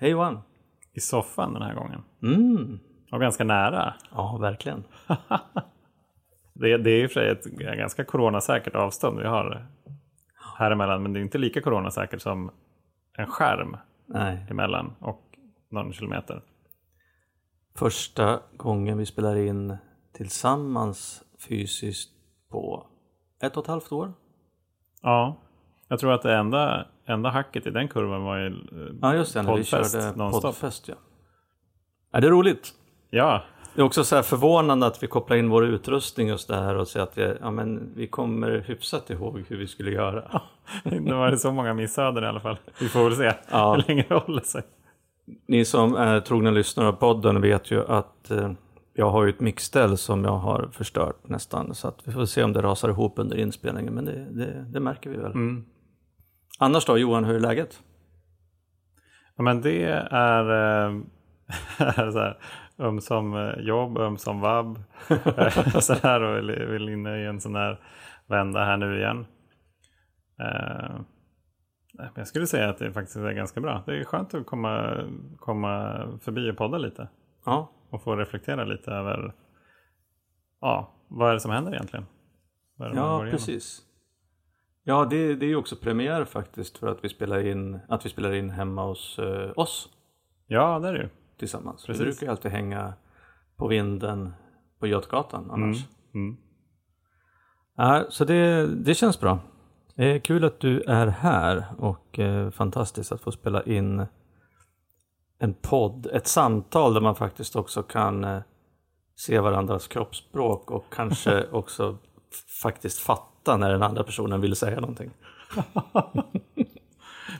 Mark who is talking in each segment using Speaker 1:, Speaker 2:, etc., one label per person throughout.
Speaker 1: Hej Johan!
Speaker 2: I soffan den här gången.
Speaker 1: Mm.
Speaker 2: Och ganska nära.
Speaker 1: Ja, verkligen.
Speaker 2: Det, det är i och för sig ett ganska coronasäkert avstånd vi har här emellan. Men det är inte lika coronasäkert som en skärm
Speaker 1: Nej.
Speaker 2: emellan och någon kilometer.
Speaker 1: Första gången vi spelar in tillsammans fysiskt på ett och ett halvt år.
Speaker 2: Ja, jag tror att det enda, enda hacket i den kurvan var ju eh,
Speaker 1: Ja, just det. När vi körde
Speaker 2: nonstop.
Speaker 1: poddfest. Ja. Är det är roligt?
Speaker 2: Ja,
Speaker 1: Det är också så här förvånande att vi kopplar in vår utrustning just det här och säger att vi, ja, men vi kommer hyfsat ihåg hur vi skulle göra.
Speaker 2: det var så många missöden i alla fall. Vi får väl se
Speaker 1: Ja.
Speaker 2: hur länge det håller sig.
Speaker 1: Ni som är trogna lyssnare av podden vet ju att eh, jag har ju ett mixställ som jag har förstört nästan. Så att vi får se om det rasar ihop under inspelningen. Men det, det, det märker vi väl.
Speaker 2: Mm.
Speaker 1: Annars då Johan, hur är läget?
Speaker 2: Ja, men det är, eh, så här, öm som eh, jobb, öm som vabb. Eh, så här och vill, inne i en sån här vända här nu igen. Eh, jag skulle säga att det faktiskt är ganska bra. Det är skönt att komma, komma förbi och podda lite.
Speaker 1: Ja,
Speaker 2: Och få reflektera lite över ja, vad är det som händer egentligen?
Speaker 1: Ja
Speaker 2: går igenom?
Speaker 1: Ja, det, det är ju också premiär faktiskt för att vi spelar in, att vi spelar in hemma hos eh, oss
Speaker 2: Ja, det är det ju.
Speaker 1: tillsammans.
Speaker 2: Precis.
Speaker 1: Vi brukar ju alltid hänga på vinden på Götgatan annars.
Speaker 2: Mm.
Speaker 1: Ja, så det, det känns bra. Det är kul att du är här och eh, fantastiskt att få spela in en podd, ett samtal där man faktiskt också kan eh, se varandras kroppsspråk och kanske också faktiskt fatta när den andra personen vill säga någonting.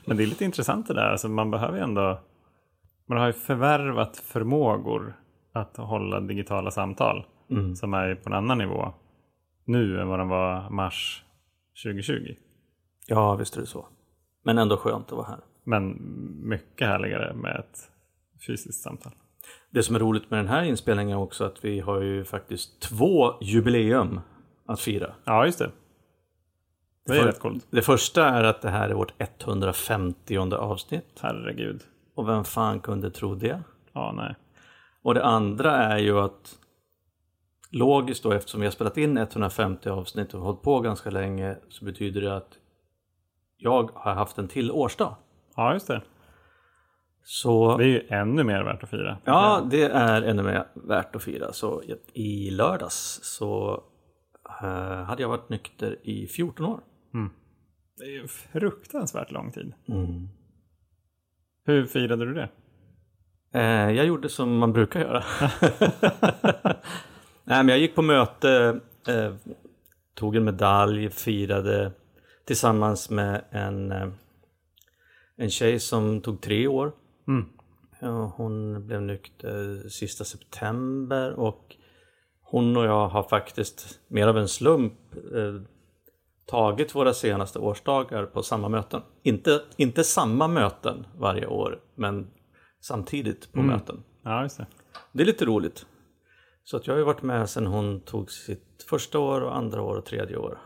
Speaker 2: Men det är lite intressant det där. Alltså man behöver ju ändå... Man har ju förvärvat förmågor att hålla digitala samtal.
Speaker 1: Mm.
Speaker 2: Som är på en annan nivå nu än vad de var mars 2020.
Speaker 1: Ja, visst är det så. Men ändå skönt att vara här.
Speaker 2: Men mycket härligare med ett fysiskt samtal.
Speaker 1: Det som är roligt med den här inspelningen är också att vi har ju faktiskt två jubileum att fira.
Speaker 2: Ja, just det. Det är
Speaker 1: för-
Speaker 2: rätt coolt.
Speaker 1: Det första är att det här är vårt 150 avsnitt.
Speaker 2: Herregud.
Speaker 1: Och vem fan kunde tro det?
Speaker 2: Ja, nej.
Speaker 1: Och det andra är ju att logiskt då eftersom vi har spelat in 150 avsnitt och hållit på ganska länge så betyder det att jag har haft en till årsdag.
Speaker 2: Ja, just det.
Speaker 1: Så
Speaker 2: Det är ju ännu mer värt att fira.
Speaker 1: ja, det är ännu mer värt att fira. Så i lördags så hade jag varit nykter i 14 år.
Speaker 2: Det är ju fruktansvärt lång tid.
Speaker 1: Mm.
Speaker 2: Hur firade du det?
Speaker 1: Eh, jag gjorde som man brukar göra. Nej, men jag gick på möte, eh, tog en medalj, firade tillsammans med en, eh, en tjej som tog tre år.
Speaker 2: Mm.
Speaker 1: Hon blev nykter sista september och hon och jag har faktiskt mer av en slump eh, tagit våra senaste årsdagar på samma möten. Inte, inte samma möten varje år, men samtidigt på möten.
Speaker 2: Ja, just det.
Speaker 1: Det är lite roligt. Så att jag har ju varit med sedan hon tog sitt första år och andra år och tredje år.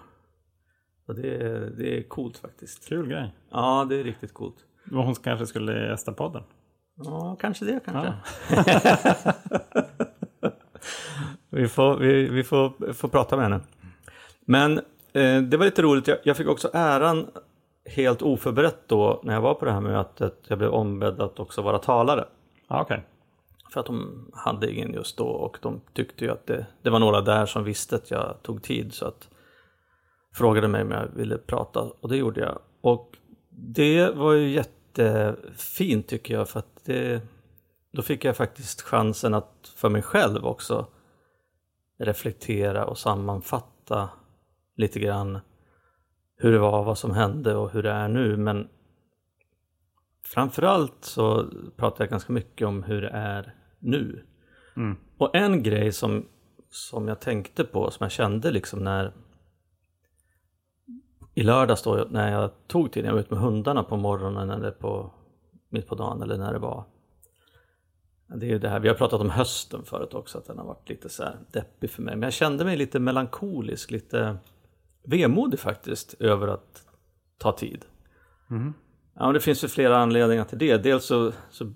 Speaker 1: Och det, är- det är coolt faktiskt.
Speaker 2: Kul grej.
Speaker 1: Ja, det är riktigt coolt.
Speaker 2: Och hon kanske skulle gästa podden.
Speaker 1: Ja, kanske det kanske. vi får, vi, vi får, får prata med henne. Men eh, det var lite roligt. Jag, jag fick också äran helt oförberett då när jag var på det här mötet. Jag blev ombedd att också vara talare.
Speaker 2: Ja, okej.
Speaker 1: För att de hade ingen just då och de tyckte ju att det, det var några där som visste att jag tog tid så att frågade mig om jag ville prata och det gjorde jag. Och det var ju jättefint tycker jag för att det, då fick jag faktiskt chansen att för mig själv också reflektera och sammanfatta lite grann hur det var, vad som hände och hur det är nu. Men framförallt så pratar jag ganska mycket om hur det är nu.
Speaker 2: Mm.
Speaker 1: Och en grej som, som jag tänkte på, som jag kände liksom när i lördags då när jag tog tiden, jag var ute med hundarna på morgonen eller på mitt på dagen eller när det var. Det är ju det här, vi har pratat om hösten förut också, att den har varit lite så här deppig för mig. Men jag kände mig lite melankolisk, lite vemodig faktiskt över att ta tid.
Speaker 2: Mhm.
Speaker 1: Ja, men det finns ju flera anledningar till det. Dels så, så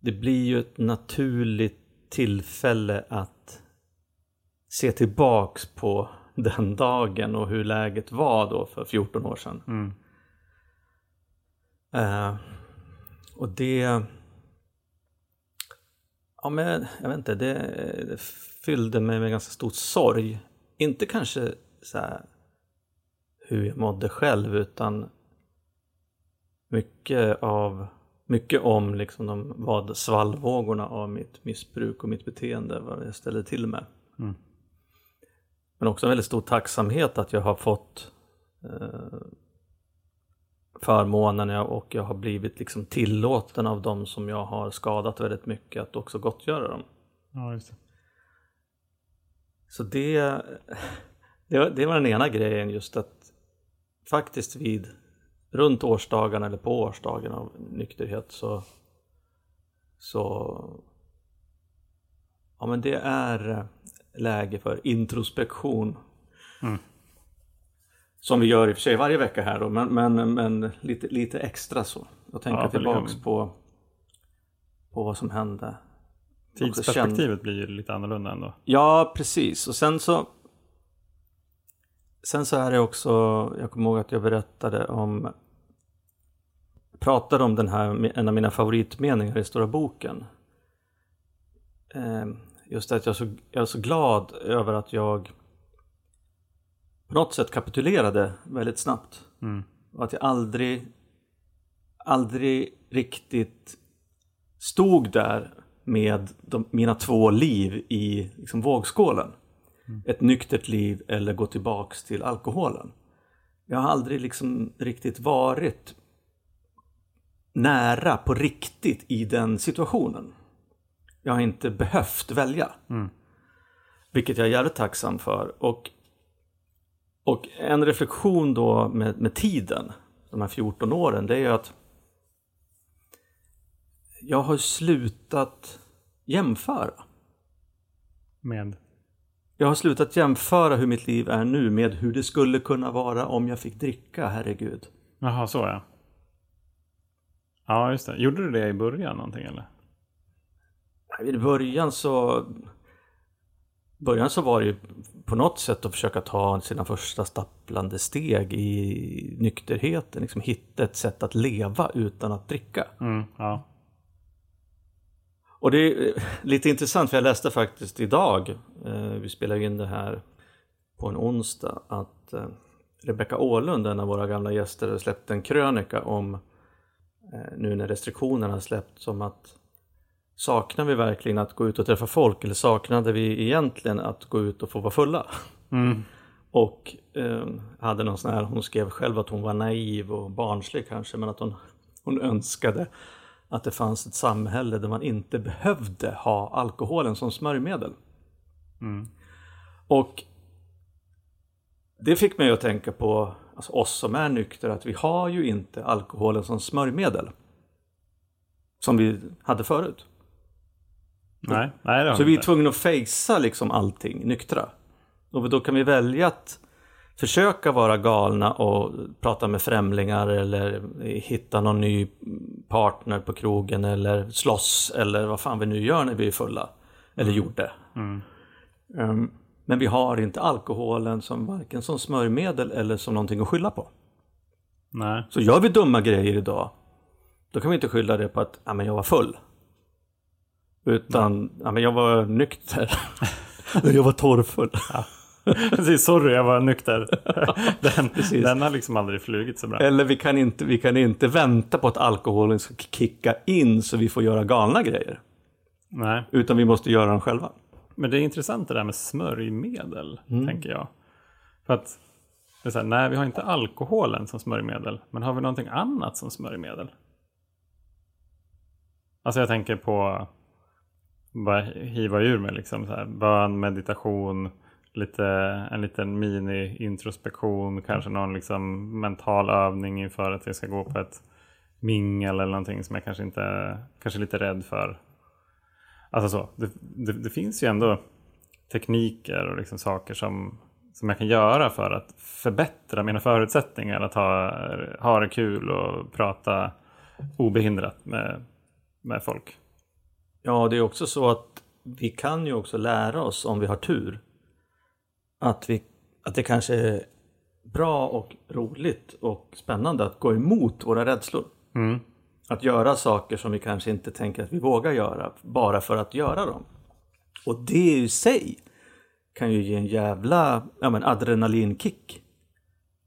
Speaker 1: det blir ju ett naturligt tillfälle att se tillbaks på den dagen och hur läget var då för 14 år sedan.
Speaker 2: Mm.
Speaker 1: Eh, och det... Ja men jag vet inte, det, det fyllde mig med ganska stor sorg. Inte kanske så här hur jag mådde själv utan mycket av mycket om liksom de, vad svallvågorna av mitt missbruk och mitt beteende, vad jag ställde till med.
Speaker 2: Mm.
Speaker 1: Men också en väldigt stor tacksamhet att jag har fått eh, förmånen och jag har blivit liksom tillåten av dem som jag har skadat väldigt mycket att också gottgöra dem.
Speaker 2: Ja, just det.
Speaker 1: Så det, det, var, det var den ena grejen just att faktiskt vid runt årsdagen eller på årsdagen av nykterhet så så ja men det är läge för introspektion.
Speaker 2: Mm.
Speaker 1: Som vi gör i och för sig varje vecka här då, men, men, men lite, lite extra så. Jag tänker
Speaker 2: Ja,
Speaker 1: tillbaks på, på vad som hände.
Speaker 2: Tidsperspektivet blir ju lite annorlunda ändå.
Speaker 1: Ja, precis. Och sen så Sen så är det också, jag kommer ihåg att jag berättade om pratade om den här, en av mina favoritmeningar i Stora boken. Eh, Just att jag är, så, jag är så glad över att jag på något sätt kapitulerade väldigt snabbt.
Speaker 2: Mm.
Speaker 1: Och att jag aldrig, aldrig riktigt stod där med de, mina två liv i liksom, vågskålen. Ett nyktert liv eller gå tillbaks till alkoholen. Jag har aldrig liksom riktigt varit nära på riktigt i den situationen. Jag har inte behövt välja.
Speaker 2: Mm.
Speaker 1: Vilket jag är jävligt tacksam för. Och, och en reflektion då med, med tiden, de här 14 åren, det är ju att jag har slutat jämföra.
Speaker 2: Med.
Speaker 1: Jag har slutat jämföra hur mitt liv är nu med hur det skulle kunna vara om jag fick dricka, herregud.
Speaker 2: Jaha, så ja. Ja, just det. Gjorde du det i början någonting eller?
Speaker 1: I början så början så var det ju på något sätt att försöka ta sina första stapplande steg i nykterheten. Liksom hitta ett sätt att leva utan att dricka.
Speaker 2: Mm, ja.
Speaker 1: Och det är lite intressant för jag läste faktiskt idag, eh, vi spelar in det här på en onsdag, att eh, Rebecka Åhlund, en av våra gamla gäster, har släppt en krönika om eh, nu när restriktionerna släppts om att saknar vi verkligen att gå ut och träffa folk eller saknade vi egentligen att gå ut och få vara fulla?
Speaker 2: Mm.
Speaker 1: Och eh, hade någon sån här, hon skrev själv att hon var naiv och barnslig kanske, men att hon, hon önskade att det fanns ett samhälle där man inte behövde ha alkoholen som smörjmedel.
Speaker 2: Mm.
Speaker 1: Och det fick mig att tänka på alltså oss som är nyktra, att vi har ju inte alkoholen som smörjmedel. Som vi hade förut.
Speaker 2: Nej, nej det
Speaker 1: Så
Speaker 2: vi
Speaker 1: är tvungna att fejsa liksom allting nyktra. Och då kan vi välja att försöka vara galna och prata med främlingar eller hitta någon ny partner på krogen eller slåss eller vad fan vi nu gör när vi är fulla. Eller gjorde.
Speaker 2: Mm.
Speaker 1: Um, men vi har inte alkoholen som varken som smörjmedel eller som någonting att skylla på.
Speaker 2: Nej.
Speaker 1: Så gör vi dumma grejer idag, då kan vi inte skylla det på att ja, men jag var full. Utan ja, men jag var nykter. jag var torrfull.
Speaker 2: Precis, sorry jag var nykter. Den, den har liksom aldrig flugit så bra.
Speaker 1: Eller vi kan, inte, vi kan inte vänta på att alkoholen ska kicka in så vi får göra galna grejer.
Speaker 2: Nej,
Speaker 1: Utan vi måste göra dem själva.
Speaker 2: men det är intressant det där med smörjmedel,
Speaker 1: Mm.
Speaker 2: tänker jag. För att, det är så här, nej vi har inte alkoholen som smörjmedel, men har vi någonting annat som smörjmedel? Alltså jag tänker på, bara hiva ur mig liksom så här, bön, meditation, lite, en liten mini-introspektion, kanske någon liksom mental övning inför att jag ska gå på ett mingel eller någonting som jag kanske inte, kanske är lite rädd för. Alltså så, det, det, det finns ju ändå tekniker och liksom saker som, som jag kan göra för att förbättra mina förutsättningar att ha, ha det kul och prata obehindrat med, med folk.
Speaker 1: Ja, det är också så att vi kan ju också lära oss om vi har tur. Att, vi, att det kanske är bra och roligt och spännande att gå emot våra rädslor.
Speaker 2: Mm.
Speaker 1: Att göra saker som vi kanske inte tänker att vi vågar göra bara för att göra dem. Och det i sig kan ju ge en jävla ja, men adrenalinkick.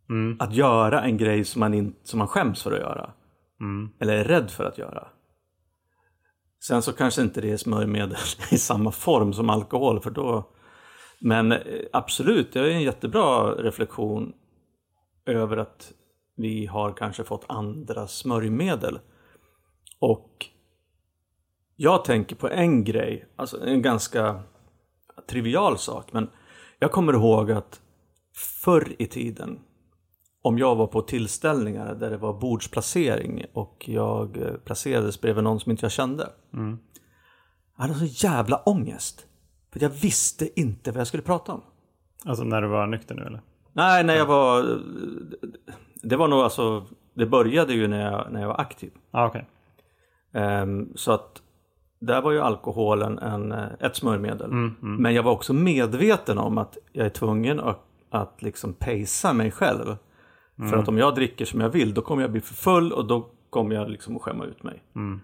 Speaker 2: Mm.
Speaker 1: Att göra en grej som man, in, som man skäms för att göra.
Speaker 2: Mm.
Speaker 1: Eller är rädd för att göra. Sen så kanske inte det är smörjmedel i samma form som alkohol för då Men eh, absolut, det är en jättebra reflektion över att vi har kanske fått andra smörjmedel. Och jag tänker på en grej, alltså en ganska trivial sak, men jag kommer ihåg att förr i tiden om jag var på tillställningar där det var bordsplacering och jag eh, placerades bredvid någon som inte jag kände.
Speaker 2: Mm.
Speaker 1: Jag hade så jävla ångest. För jag visste inte vad jag skulle prata om.
Speaker 2: Alltså när du var nykter nu eller?
Speaker 1: Nej, när jag var... Det var nog alltså... Det började ju när jag, när jag var aktiv.
Speaker 2: Ja, okej.
Speaker 1: Ehm, så att där var ju alkoholen en, eh, ett smörjmedel.
Speaker 2: Mm, mm.
Speaker 1: Men jag var också medveten om att jag är tvungen att, att liksom pacea mig själv.
Speaker 2: Mm.
Speaker 1: För att om jag dricker som jag vill då kommer jag bli för full och då kommer jag liksom att skämma ut mig.
Speaker 2: Mm.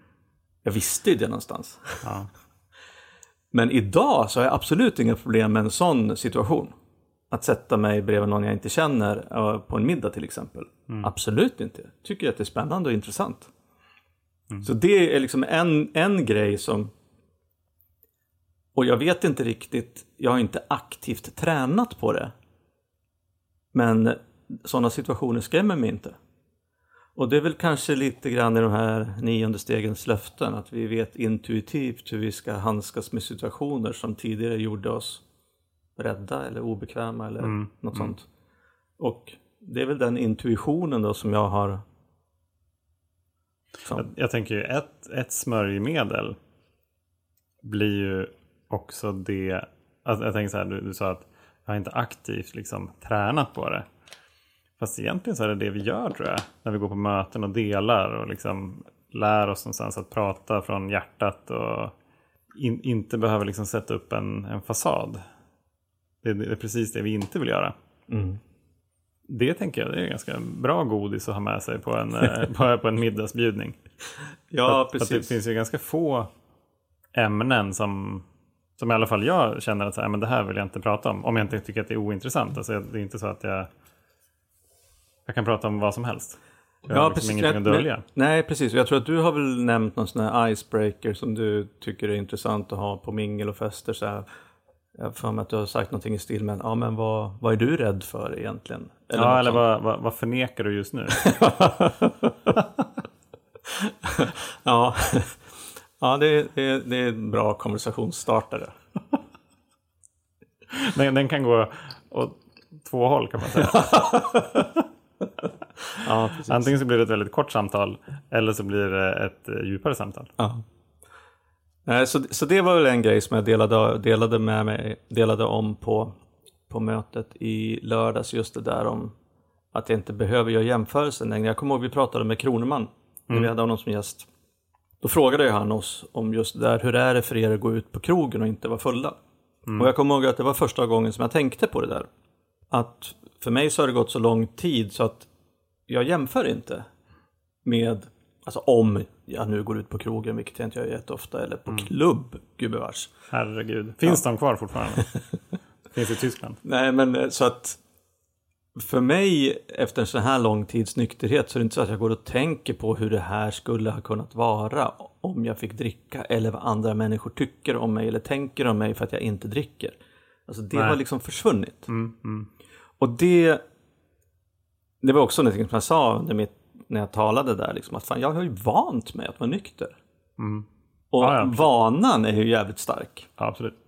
Speaker 1: Jag visste ju det någonstans.
Speaker 2: Ja.
Speaker 1: Men idag så har jag absolut inga problem med en sån situation. Att sätta mig bredvid någon jag inte känner på en middag till exempel. Absolut inte. Tycker att det är spännande och intressant. Så det är liksom en, en grej som... Och jag vet inte riktigt, jag har inte aktivt tränat på det. Men sådana situationer skrämmer mig inte. Och det är väl kanske lite grann i de här nionde stegens löften, att vi vet intuitivt hur vi ska handskas med situationer som tidigare gjorde oss rädda eller obekväma eller
Speaker 2: Mm,
Speaker 1: något
Speaker 2: mm.
Speaker 1: sånt. Och det är väl den intuitionen då som jag har som,
Speaker 2: Jag, jag tänker ju ett, ett smörjmedel blir ju också det. Alltså jag tänker så här, du, du sa att jag har inte aktivt liksom tränat på det. Fast egentligen så är det det vi gör tror jag. När vi går på möten och delar och liksom lär oss någonstans att prata från hjärtat och in, inte behöver liksom sätta upp en, en fasad. Det, det är precis det vi inte vill göra.
Speaker 1: mm.
Speaker 2: Det tänker jag det är ganska bra godis att ha med sig på en, eh, på, på en middagsbjudning.
Speaker 1: Ja,
Speaker 2: För att det
Speaker 1: precis.
Speaker 2: finns ju ganska få ämnen som, som i alla fall jag känner att så här, men det här vill jag inte prata om. Om jag inte tycker att det är ointressant. Alltså, det är inte så att jag, jag kan prata om vad som helst. Jag har liksom ingenting att dölja.
Speaker 1: Nej, precis. Jag tror att du har väl nämnt någon sån här icebreaker som du tycker är intressant att ha på mingel och fester. Så här. Jag har för mig att du har sagt någonting i stil med ja men vad, vad är du rädd för egentligen?
Speaker 2: ja,
Speaker 1: något
Speaker 2: eller vad, vad, vad förnekar du just nu?
Speaker 1: ja, ja det, är- det, det är en bra konversationsstartare.
Speaker 2: Den, den kan gå åt två håll kan man säga.
Speaker 1: Ja.
Speaker 2: Antingen så blir det ett väldigt kort samtal eller så blir det ett eh, djupare samtal.
Speaker 1: Ja. Nej, så, så det var väl en grej som jag delade, delade med mig, delade om på, på mötet i lördags, just det där om att jag inte behöver göra jämförelsen längre. Jag kommer ihåg vi pratade med Kroneman när vi hade honom som gäst. Då frågade han oss om just det där, hur är det för er att gå ut på krogen och inte vara fulla? Och jag kommer ihåg att det var första gången som jag tänkte på det där. Att för mig så har det gått så lång tid så att jag jämför inte med, alltså om jag nu går ut på krogen, vilket jag inte gör jätteofta, eller på klubb, gubevars.
Speaker 2: Herregud. Finns de kvar fortfarande? Finns i Tyskland?
Speaker 1: Nej, men eh, så att för mig efter en så här lång tids nykterhet så är det inte så att jag går och tänker på hur det här skulle ha kunnat vara om jag fick dricka eller vad andra människor tycker om mig eller tänker om mig för att jag inte dricker. Alltså det
Speaker 2: Nej.
Speaker 1: har liksom försvunnit.
Speaker 2: Mm, mm.
Speaker 1: Och det, det var också något som jag sa under mitt, när jag talade där, liksom, att fan, jag har ju vant mig att vara nykter.
Speaker 2: Mm.
Speaker 1: Och
Speaker 2: Ja, ja,
Speaker 1: vanan är ju jävligt stark.
Speaker 2: Ja, absolut.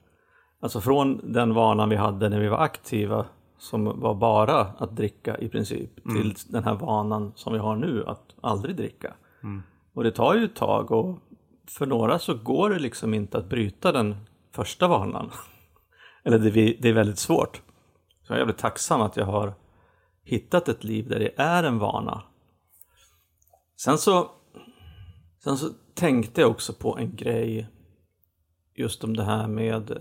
Speaker 1: Alltså från den vanan vi hade när vi var aktiva, som var bara att dricka i princip, till den här vanan som vi har nu, att aldrig dricka. Och det tar ju ett tag och för några så går det liksom inte att bryta den första vanan. Eller det, det är väldigt svårt. Så jag är jävligt tacksam att jag har hittat ett liv där det är en vana. Sen så, sen så tänkte jag också på en grej just om det här med eh,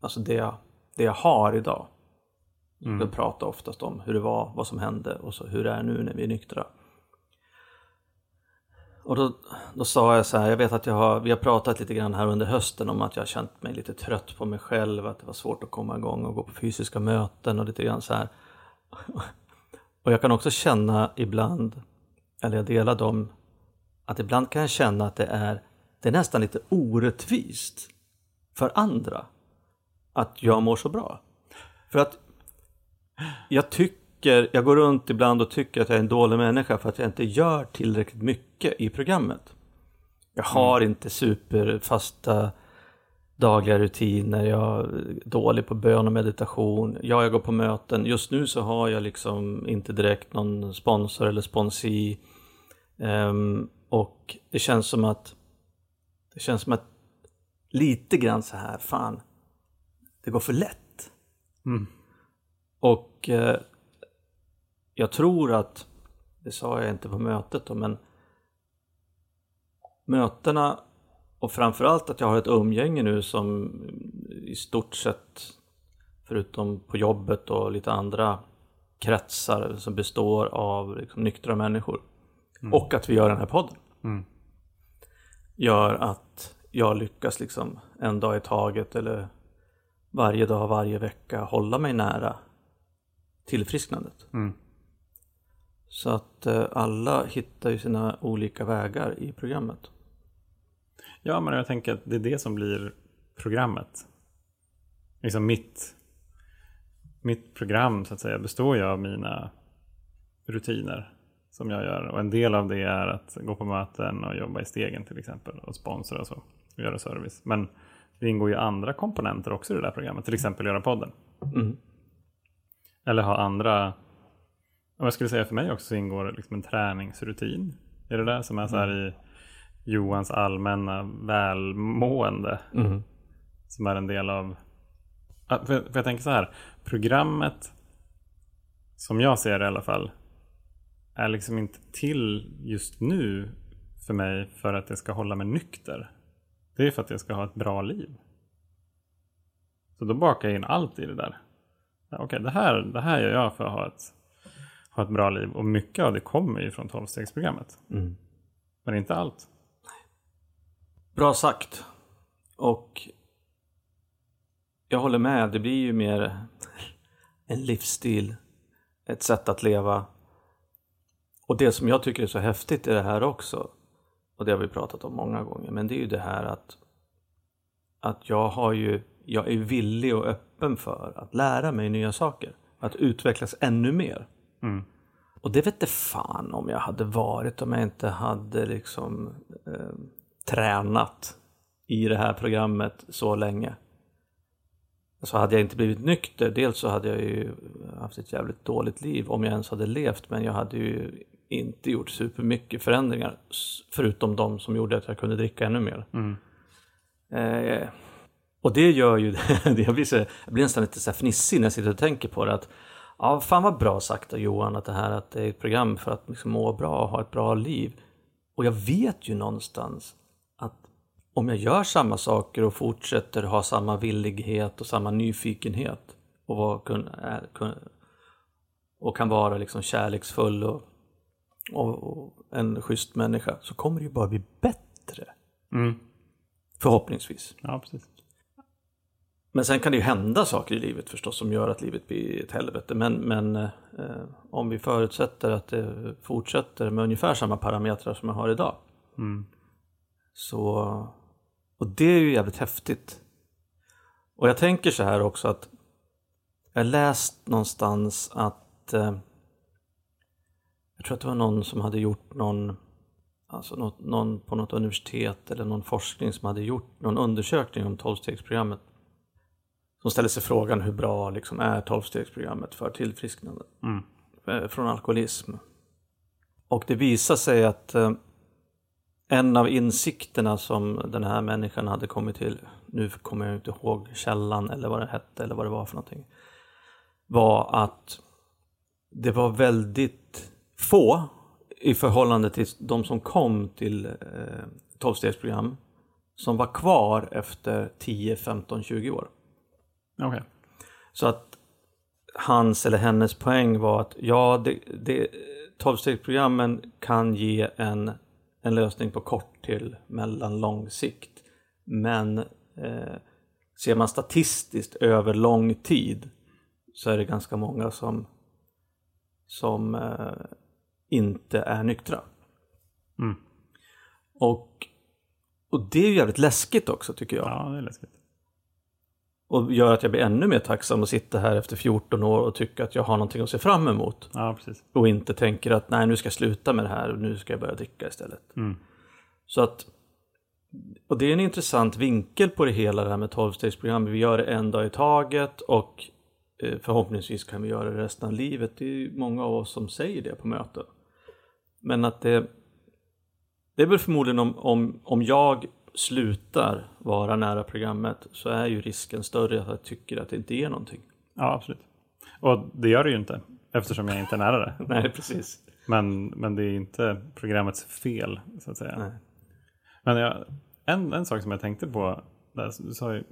Speaker 1: alltså det jag, det jag har idag. Mm. Jag pratar oftast om hur det var, vad som hände och så hur det är nu när vi är nyktra. Och då, då sa jag så här, jag vet att jag har, vi har pratat lite grann här under hösten om att jag har känt mig lite trött på mig själv, att det var svårt att komma igång och gå på fysiska möten och lite grann så här. Och jag kan också känna ibland, eller jag delar dem, att ibland kan jag känna att det är, det är nästan lite orättvist för andra att jag mår så bra. För att jag tycker, jag går runt ibland och tycker att jag är en dålig människa för att jag inte gör tillräckligt mycket i programmet. Jag har mm. inte superfasta dagliga rutiner, jag är dålig på bön och meditation. Ja, jag går på möten. Just nu så har jag liksom inte direkt någon sponsor eller sponsi. Um, och det känns som att det känns som att lite grann så här, fan, det går för lätt. Mm. Och eh, jag tror att, det sa jag inte på mötet då, men mötena och framförallt att jag har ett umgänge nu som i stort sett, förutom på jobbet och lite andra kretsar som består av liksom nyktra människor. Mm. Och att vi gör den här podden. Mm. Gör att jag lyckas liksom en dag i taget eller varje dag, varje vecka hålla mig nära tillfrisknandet. Mm. Så att eh, alla hittar ju sina olika vägar i programmet.
Speaker 2: Ja, men jag tänker att det är det som blir programmet. Liksom mitt, mitt program så att säga består ju av mina rutiner som jag gör. Och en del av det är att gå på möten och jobba i stegen till exempel och sponsra och så och göra service. Men det ingår ju andra komponenter också i det där programmet, till exempel göra podden. Mm. Eller ha andra, och jag skulle säga för mig också så ingår liksom en träningsrutin i det där som är så här mm. i Johans allmänna välmående. Mm. Som är en del av... För, för jag tänker så här, programmet som jag ser det i alla fall är liksom inte till just nu för mig för att jag ska hålla mig nykter. Det är för att jag ska ha ett bra liv. Så då bakar jag in allt i det där. Okej, okay, det, här, det här gör jag för att ha ett, ha ett bra liv. Och mycket av det kommer ju från tolvstegsprogrammet. Mm. Men inte allt.
Speaker 1: Bra sagt. Och jag håller med, det blir ju mer en livsstil, ett sätt att leva. Och det som jag tycker är så häftigt i det här också, och det har vi pratat om många gånger, men det är ju det här att, att jag har ju, jag är villig och öppen för att lära mig nya saker. Att utvecklas ännu mer. Mm. Och det vet fan om jag hade varit om jag inte hade liksom eh, tränat i det här programmet så länge. Så hade jag inte blivit nykter, dels så hade jag ju haft ett jävligt dåligt liv om jag ens hade levt, men jag hade ju inte gjort supermycket förändringar förutom de som gjorde att jag kunde dricka ännu mer. Mm. Eh, och det gör ju, det jag, blir så, jag blir nästan lite så här fnissig när jag sitter och tänker på det. att Ja, fan vad bra sagt av Johan att det här att det är ett program för att liksom må bra och ha ett bra liv. Och jag vet ju någonstans om jag gör samma saker och fortsätter ha samma villighet och samma nyfikenhet och, var, och kan vara liksom kärleksfull och och, och en schysst människa så kommer det ju bara bli bättre. Mm. Förhoppningsvis.
Speaker 2: Ja, precis.
Speaker 1: Men sen kan det ju hända saker i livet förstås som gör att livet blir ett helvete. Men, men eh, om vi förutsätter att det fortsätter med ungefär samma parametrar som jag har idag. Mm. Så, och det är ju jävligt häftigt. Och jag tänker så här också att jag läst någonstans att eh, jag tror att det var någon som hade gjort någon, alltså något, någon på något universitet eller någon forskning som hade gjort någon undersökning om tolvstegsprogrammet. Som ställde sig frågan hur bra liksom är tolvstegsprogrammet för tillfrisknande mm. Eh, från alkoholism. Och det visar sig att eh, en av insikterna som den här människan hade kommit till, nu kommer jag inte ihåg källan eller vad det hette eller vad det var för någonting, var att det var väldigt få i förhållande till de som kom till eh, 12-stegsprogram som var kvar efter 10, 15, 20 år.
Speaker 2: Okej.
Speaker 1: Så att hans eller hennes poäng var att ja, det, det, 12-stegsprogrammen kan ge en, en lösning på kort till mellanlång sikt. Men eh, ser man statistiskt över lång tid så är det ganska många som, som eh, inte är nyktra.
Speaker 2: Mm.
Speaker 1: Och, och det är ju jävligt läskigt också tycker jag.
Speaker 2: Ja, det är läskigt.
Speaker 1: Och gör att jag blir ännu mer tacksam att sitta här efter 14 år och tycka att jag har någonting att se fram emot.
Speaker 2: Ja, precis.
Speaker 1: Och inte tänker att nej, nu ska jag sluta med det här och nu ska jag börja dricka istället.
Speaker 2: Mm.
Speaker 1: Så att, och det är en intressant vinkel på det hela det här med 12-stegsprogram. Vi gör det en dag i taget och eh, förhoppningsvis kan vi göra det resten av livet. Det är många av oss som säger det på möten. Men att det, det är väl förmodligen om, om, om jag slutar vara nära programmet så är ju risken större att jag tycker att det inte ger någonting.
Speaker 2: Ja, absolut. Och det gör det ju inte eftersom jag inte är nära det.
Speaker 1: Nej, precis.
Speaker 2: Men, men det är inte programmets fel så att säga.
Speaker 1: Nej.
Speaker 2: Men jag, en, en sak som jag tänkte på, där, du sa i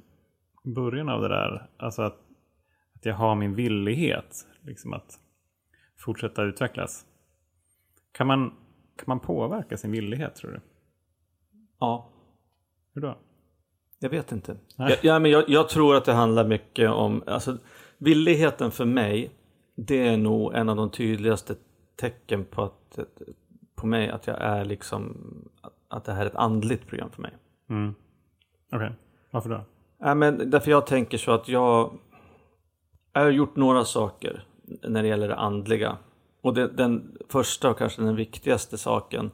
Speaker 2: början av det där, alltså att, att jag har min villighet liksom att fortsätta utvecklas. Kan man, kan man påverka sin villighet tror du?
Speaker 1: Ja,
Speaker 2: Hur då?
Speaker 1: Jag vet inte.
Speaker 2: Nej.
Speaker 1: Jag, ja, men jag, jag tror att det handlar mycket om, alltså villigheten för mig, det är nog en av de tydligaste tecken på att, på mig att jag är liksom, att, det här är ett andligt program för mig.
Speaker 2: Mm. Okej, varför då?
Speaker 1: Ja, men därför jag tänker så att jag, jag har gjort några saker när det gäller det andliga. Och det, den första och kanske den viktigaste saken,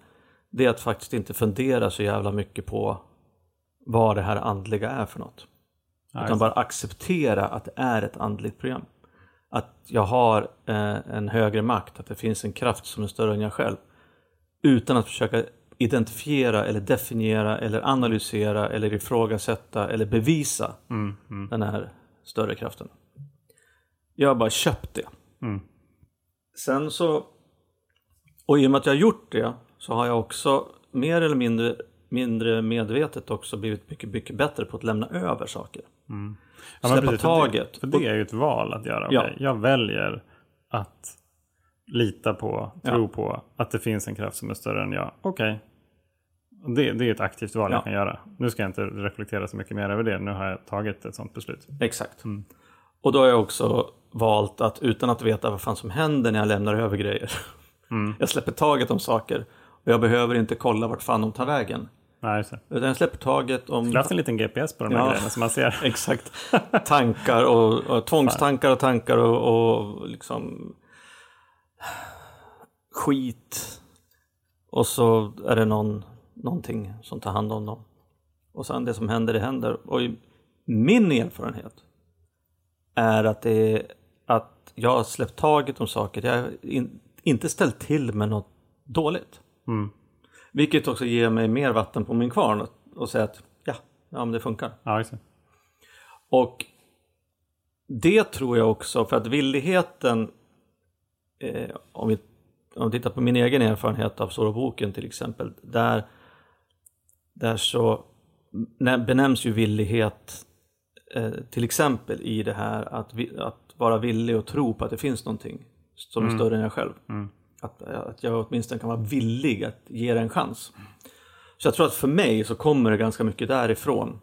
Speaker 1: det är att faktiskt inte fundera så jävla mycket på vad det här andliga är för något.
Speaker 2: Ja,
Speaker 1: Utan bara acceptera att det är ett andligt program. Att jag har eh, en högre makt, att det finns en kraft som är större än jag själv. Utan att försöka identifiera eller definiera eller analysera eller ifrågasätta eller bevisa
Speaker 2: Mm, mm,
Speaker 1: den här större kraften. Jag har bara köpt det.
Speaker 2: mm.
Speaker 1: Sen så, och i och med att jag har gjort det så har jag också mer eller mindre, mindre medvetet också blivit mycket, mycket bättre på att lämna över saker.
Speaker 2: Ja, men
Speaker 1: Släppa
Speaker 2: precis, för
Speaker 1: taget.
Speaker 2: Det, för det är ju ett val att göra.
Speaker 1: Ja.
Speaker 2: Jag väljer att lita på, tro
Speaker 1: Ja.
Speaker 2: på att det finns en kraft som är större än jag. Okej. Det, det är ett aktivt val
Speaker 1: Ja.
Speaker 2: jag kan göra. Nu ska jag inte reflektera så mycket mer över det. Nu har jag tagit ett sånt beslut.
Speaker 1: Exakt. Och då har jag också valt att utan att veta vad fan som händer när jag lämnar över grejer. Jag släpper taget om saker och jag behöver inte kolla vart fan de tar vägen.
Speaker 2: Nej, just.
Speaker 1: Utan jag släpper taget om...
Speaker 2: Har haft en liten GPS på de här
Speaker 1: Ja.
Speaker 2: grejerna som man ser.
Speaker 1: Exakt. Tankar och, och tvångstankar och tankar och, och liksom skit. Och så är det någon, någonting som tar hand om dem. Och sen det som händer, det händer. Och min erfarenhet är att det är att jag har släppt taget om saker. Jag har in, inte ställt till med något dåligt.
Speaker 2: Mm.
Speaker 1: Vilket också ger mig mer vatten på min kvarn och, och säga att ja, ja men det funkar.
Speaker 2: Ja, det.
Speaker 1: Och det tror jag också, för att villigheten, eh, om, vi, om vi tittar på min egen erfarenhet av Stora boken till exempel, där, där så nä- benämns ju villighet eh, till exempel i det här att, vi, att vara villig och tro på att det finns någonting som är större än jag själv.
Speaker 2: Mm.
Speaker 1: Att, att jag åtminstone kan vara villig att ge det en chans. Så jag tror att för mig så kommer det ganska mycket därifrån.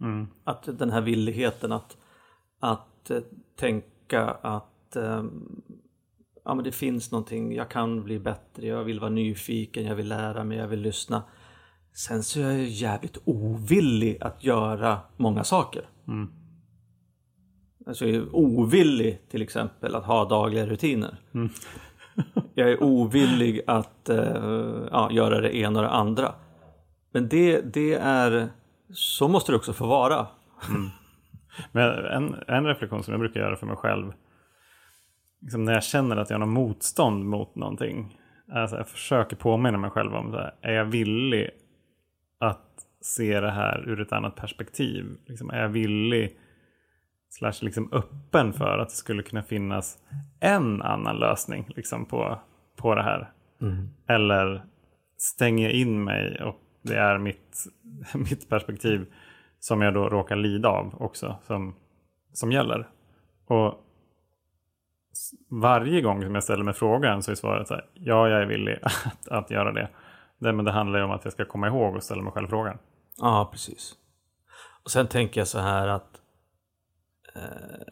Speaker 2: Mm.
Speaker 1: Att den här villigheten att, att eh, tänka att eh, ja, men det finns någonting, jag kan bli bättre, jag vill vara nyfiken, jag vill lära mig, jag vill lyssna. Sen så är jag jävligt ovillig att göra många saker.
Speaker 2: Mm.
Speaker 1: Alltså jag är ovillig till exempel att ha dagliga rutiner. jag är ovillig att eh, ja, göra det ena och det andra. Men det, det är, så måste det också få vara. Mm.
Speaker 2: Men en, en reflektion som jag brukar göra för mig själv. Liksom när jag känner att jag har något motstånd mot någonting. Alltså jag försöker påminna mig själv om det. här. Är jag villig att se det här ur ett annat perspektiv? Liksom, är jag villig slash liksom öppen för att det skulle kunna finnas en annan lösning liksom, på, på det här? Eller stänger jag in mig och det är mitt, mitt perspektiv som jag då råkar lida av också som, som gäller. Och varje gång som jag ställer mig frågan så är svaret så här, ja, jag är villig att, att göra det. det. Men det handlar ju om att jag ska komma ihåg och ställa mig själv frågan.
Speaker 1: Ja, precis. Och sen tänker jag så här att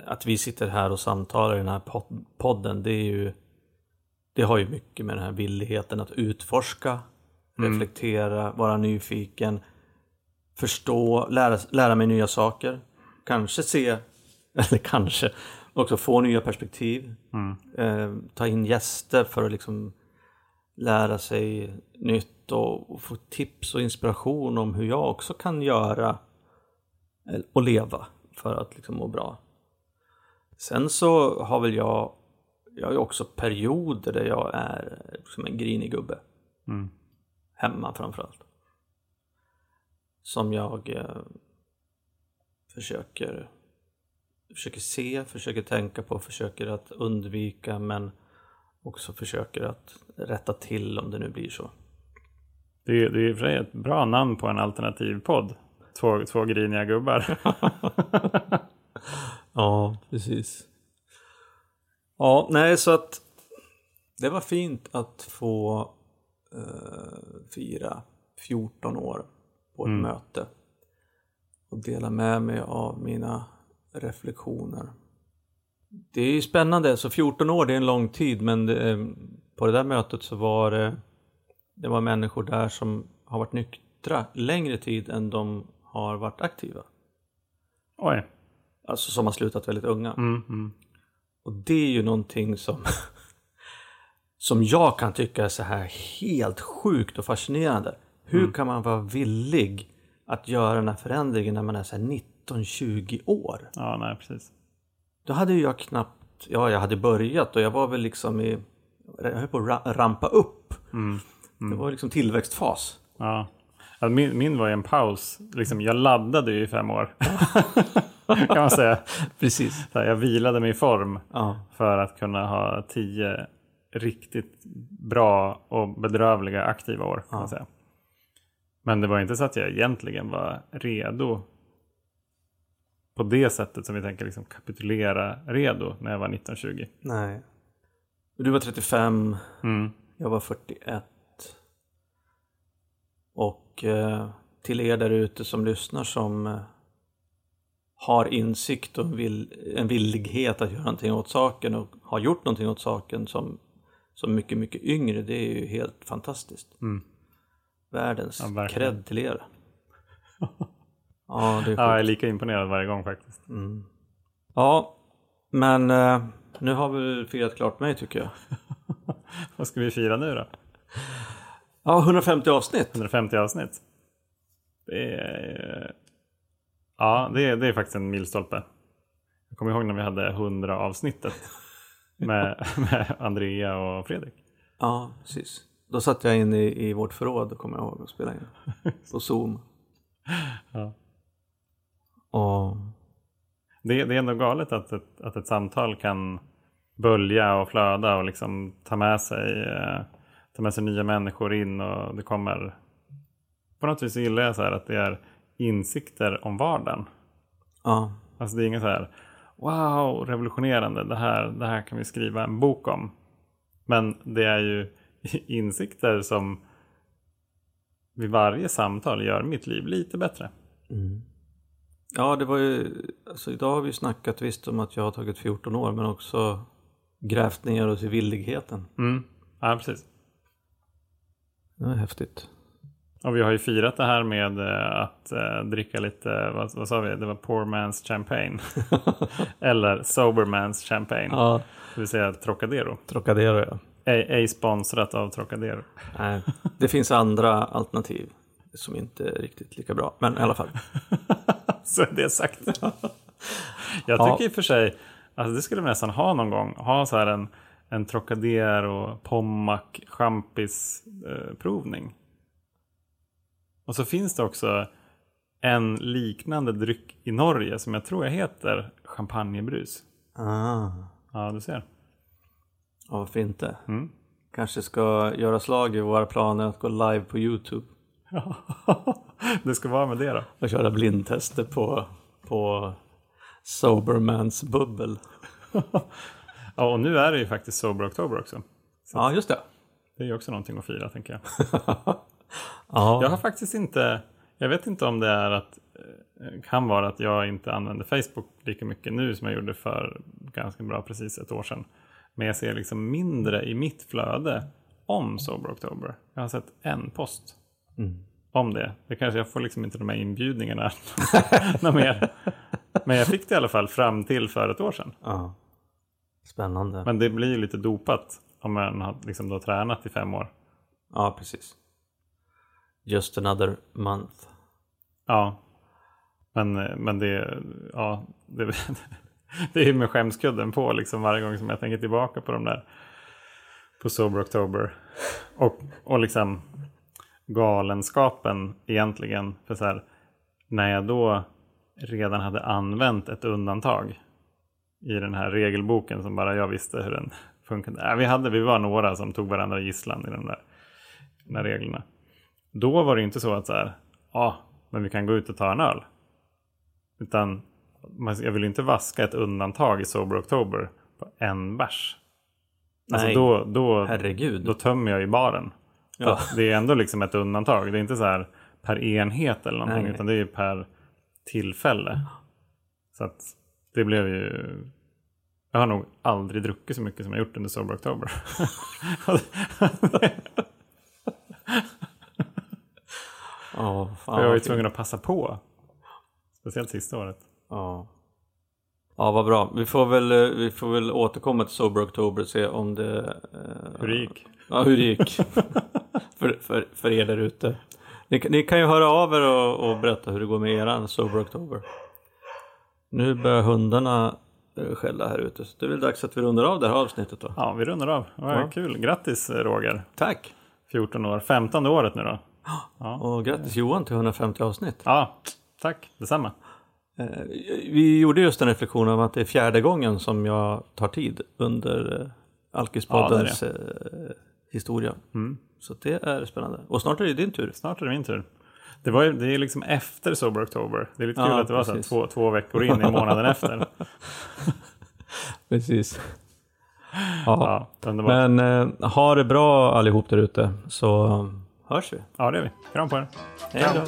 Speaker 1: att vi sitter här och samtalar i den här podden, det är ju det har ju mycket med den här villigheten att utforska, mm. reflektera, vara nyfiken, förstå, lära, lära mig nya saker, kanske se, eller kanske också få nya perspektiv, mm. eh, ta in gäster för att liksom lära sig nytt och, och, få tips och inspiration om hur jag också kan göra och leva för att liksom må bra. Sen så har väl jag, jag har ju också perioder där jag är som en grinig gubbe. Mm. Hemma framförallt. Som jag eh, försöker, försöker se, försöker tänka på, försöker att undvika men också försöker att rätta till om det nu blir så.
Speaker 2: Det är, det är i och för sig ett bra namn på en alternativ podd. Två, två griniga gubbar.
Speaker 1: ja, precis. Ja, nej så att det var fint att få eh, fira 14 år på ett mm. möte och dela med mig av mina reflektioner. Det är ju spännande, så 14 år det är en lång tid men det, eh, på det där mötet så var det, det var människor där som har varit nyktra längre tid än de har varit aktiva.
Speaker 2: Oj.
Speaker 1: Alltså som har slutat väldigt unga.
Speaker 2: Mm, mm.
Speaker 1: Och det är ju någonting som som jag kan tycka är så här helt sjukt och fascinerande. Hur mm. kan man vara villig att göra den här förändringen när man är så 19-20 år?
Speaker 2: Ja, nej precis.
Speaker 1: Då hade ju jag knappt, ja jag hade börjat och jag var väl liksom i, jag höll på att rampa upp.
Speaker 2: Mm.
Speaker 1: Mm. Det var liksom tillväxtfas.
Speaker 2: Ja. Alltså min, min var ju en paus. Liksom, jag laddade ju i fem år. kan man säga.
Speaker 1: Precis.
Speaker 2: Så jag vilade mig i form
Speaker 1: ja.
Speaker 2: för att kunna ha tio riktigt bra och bedrövliga aktiva år. Kan ja. man säga. Men det var inte så att jag egentligen var redo på det sättet som vi tänker liksom kapitulera redo när jag var 1920.
Speaker 1: Nej. Du var 35,
Speaker 2: mm.
Speaker 1: jag var 41. Och eh, till er där ute som lyssnar som eh, har insikt och en villighet att göra någonting åt saken och har gjort någonting åt saken som, som mycket, mycket yngre, det är ju helt fantastiskt.
Speaker 2: Mm.
Speaker 1: Världens ja, cred till er. ja, det är
Speaker 2: ja, jag är lika imponerad varje gång faktiskt.
Speaker 1: Mm. Ja, men eh, nu har vi firat klart mig tycker jag.
Speaker 2: Vad ska vi fira nu då?
Speaker 1: Ja, 150 avsnitt.
Speaker 2: 150 avsnitt. Det är, ja, det är, det är faktiskt en milstolpe. Jag kommer ihåg när vi hade 100 avsnittet med, med Andrea och Fredrik.
Speaker 1: Ja, precis. Då satt jag inne i, i vårt förråd, kommer jag ihåg, och spelade in. På Zoom.
Speaker 2: Ja.
Speaker 1: Och...
Speaker 2: Det, det är ändå galet att ett, att ett samtal kan bölja och flöda och liksom ta med sig eh, ta med sig nya människor in och det kommer på något vis gillar jag så här att det är insikter om vardagen.
Speaker 1: Ja.
Speaker 2: Alltså det är inget så här wow, revolutionerande, det här, det här kan vi skriva en bok om. Men det är ju insikter som vid varje samtal gör mitt liv lite bättre.
Speaker 1: Mm. Ja, det var ju, alltså idag har vi snackat visst om att jag har tagit 14 år men också grävt ner oss i villigheten.
Speaker 2: Mm. Ja, precis.
Speaker 1: Det var häftigt.
Speaker 2: Och vi har ju firat det här med eh, att uh, dricka lite, vad, vad, sa vi, det var poor man's champagne. Eller sober man's champagne.
Speaker 1: Ja.
Speaker 2: Det vill säga Trocadero.
Speaker 1: Trocadero ja.
Speaker 2: Ej, ej sponsrat av Trocadero.
Speaker 1: Nej, det finns andra alternativ som inte är riktigt lika bra. Men i alla fall.
Speaker 2: Så är det sagt. Jag tycker ja. i och för sig, alltså det skulle man nästan ha någon gång. Ha så här en en Trocadero, Pommac, champis eh, provning. Och så finns det också en liknande dryck i Norge som jag tror heter champagnebrus.
Speaker 1: Ah.
Speaker 2: Ja, du ser.
Speaker 1: Ja, varför inte?
Speaker 2: Mm.
Speaker 1: Kanske ska göra slag i våra planer att gå live på Youtube.
Speaker 2: det ska vara med det då.
Speaker 1: Och köra blindtester på, på Sobermans bubbel.
Speaker 2: Ja, och nu är det ju faktiskt Sober Oktober också.
Speaker 1: Ja, just det.
Speaker 2: Det är ju också någonting att fira tänker jag.
Speaker 1: Ja,
Speaker 2: Jag har faktiskt inte, jag vet inte om det är att, eh, kan vara att jag inte använder Facebook lika mycket nu som jag gjorde för ganska bra precis ett år sedan. Men jag ser liksom mindre i mitt flöde om Sober Oktober. Jag har sett en post
Speaker 1: Mm.
Speaker 2: om det. Det kanske jag får liksom inte de här inbjudningarna mer. Men jag fick det i alla fall fram till för ett år sedan.
Speaker 1: ja. Spännande.
Speaker 2: Men det blir ju lite dopat om man har liksom då tränat i fem år.
Speaker 1: Ja, precis. Just another month.
Speaker 2: Ja. Men, men det, ja, det, det är ju med skämskudden på liksom varje gång som jag tänker tillbaka på de där på Sober October. Och, och liksom galenskapen egentligen. För så här, när jag då redan hade använt ett undantag i den här regelboken som bara jag visste hur den funkade. Äh, vi, hade, vi var några som tog varandra gisslan i de där, de där reglerna. Då var det inte så att så här, ja, men vi kan gå ut och ta en öl. Utan jag vill inte vaska ett undantag i Sober October på en bärs. Alltså
Speaker 1: Nej,
Speaker 2: då, då,
Speaker 1: Herregud.
Speaker 2: då tömmer jag i baren.
Speaker 1: Ja.
Speaker 2: det är ändå liksom ett undantag. Det är inte så här per enhet eller någonting.
Speaker 1: Nej.
Speaker 2: Utan det är per tillfälle. Så att det blev ju... Jag har nog aldrig druckit så mycket som jag gjort under Sober October.
Speaker 1: Ja, fan,
Speaker 2: jag var ju tvungen att passa på. Speciellt sista året.
Speaker 1: Ja. ja, vad bra. Vi får väl, eh, vi får väl återkomma till Sober October och se om det... eh,
Speaker 2: Hur det gick.
Speaker 1: Ja, hur det gick. för, för, för er där ute. Ni, kan- ni kan ju höra av er och, och berätta hur det går med eran Sober October. Nu börjar hundarna eh, skälla här ute. Så det är väl dags att vi rundar av det här avsnittet då.
Speaker 2: Ja, vi rundar av. Var
Speaker 1: Ja.
Speaker 2: kul. Grattis Roger.
Speaker 1: Tack!
Speaker 2: 14 år. 15 året nu då.
Speaker 1: Och grattis Johan till 150 avsnitt.
Speaker 2: Ja, tack. Detsamma.
Speaker 1: Eh, Vi gjorde just en reflektion om att det är fjärde gången som jag tar tid under eh, Alkispoddens eh, historia.
Speaker 2: Mm.
Speaker 1: Så det är spännande. Och snart är det din tur.
Speaker 2: Snart är det min tur. Det, var, ju- det är liksom efter Sober October. Det är lite kul
Speaker 1: Ja,
Speaker 2: att det var så två, två veckor in i månaden efter.
Speaker 1: Precis. Ja.
Speaker 2: Ja.
Speaker 1: Men eh, ha det bra allihop där ute så hörs vi.
Speaker 2: Ja, det är vi. Kram på er.
Speaker 1: Hej då.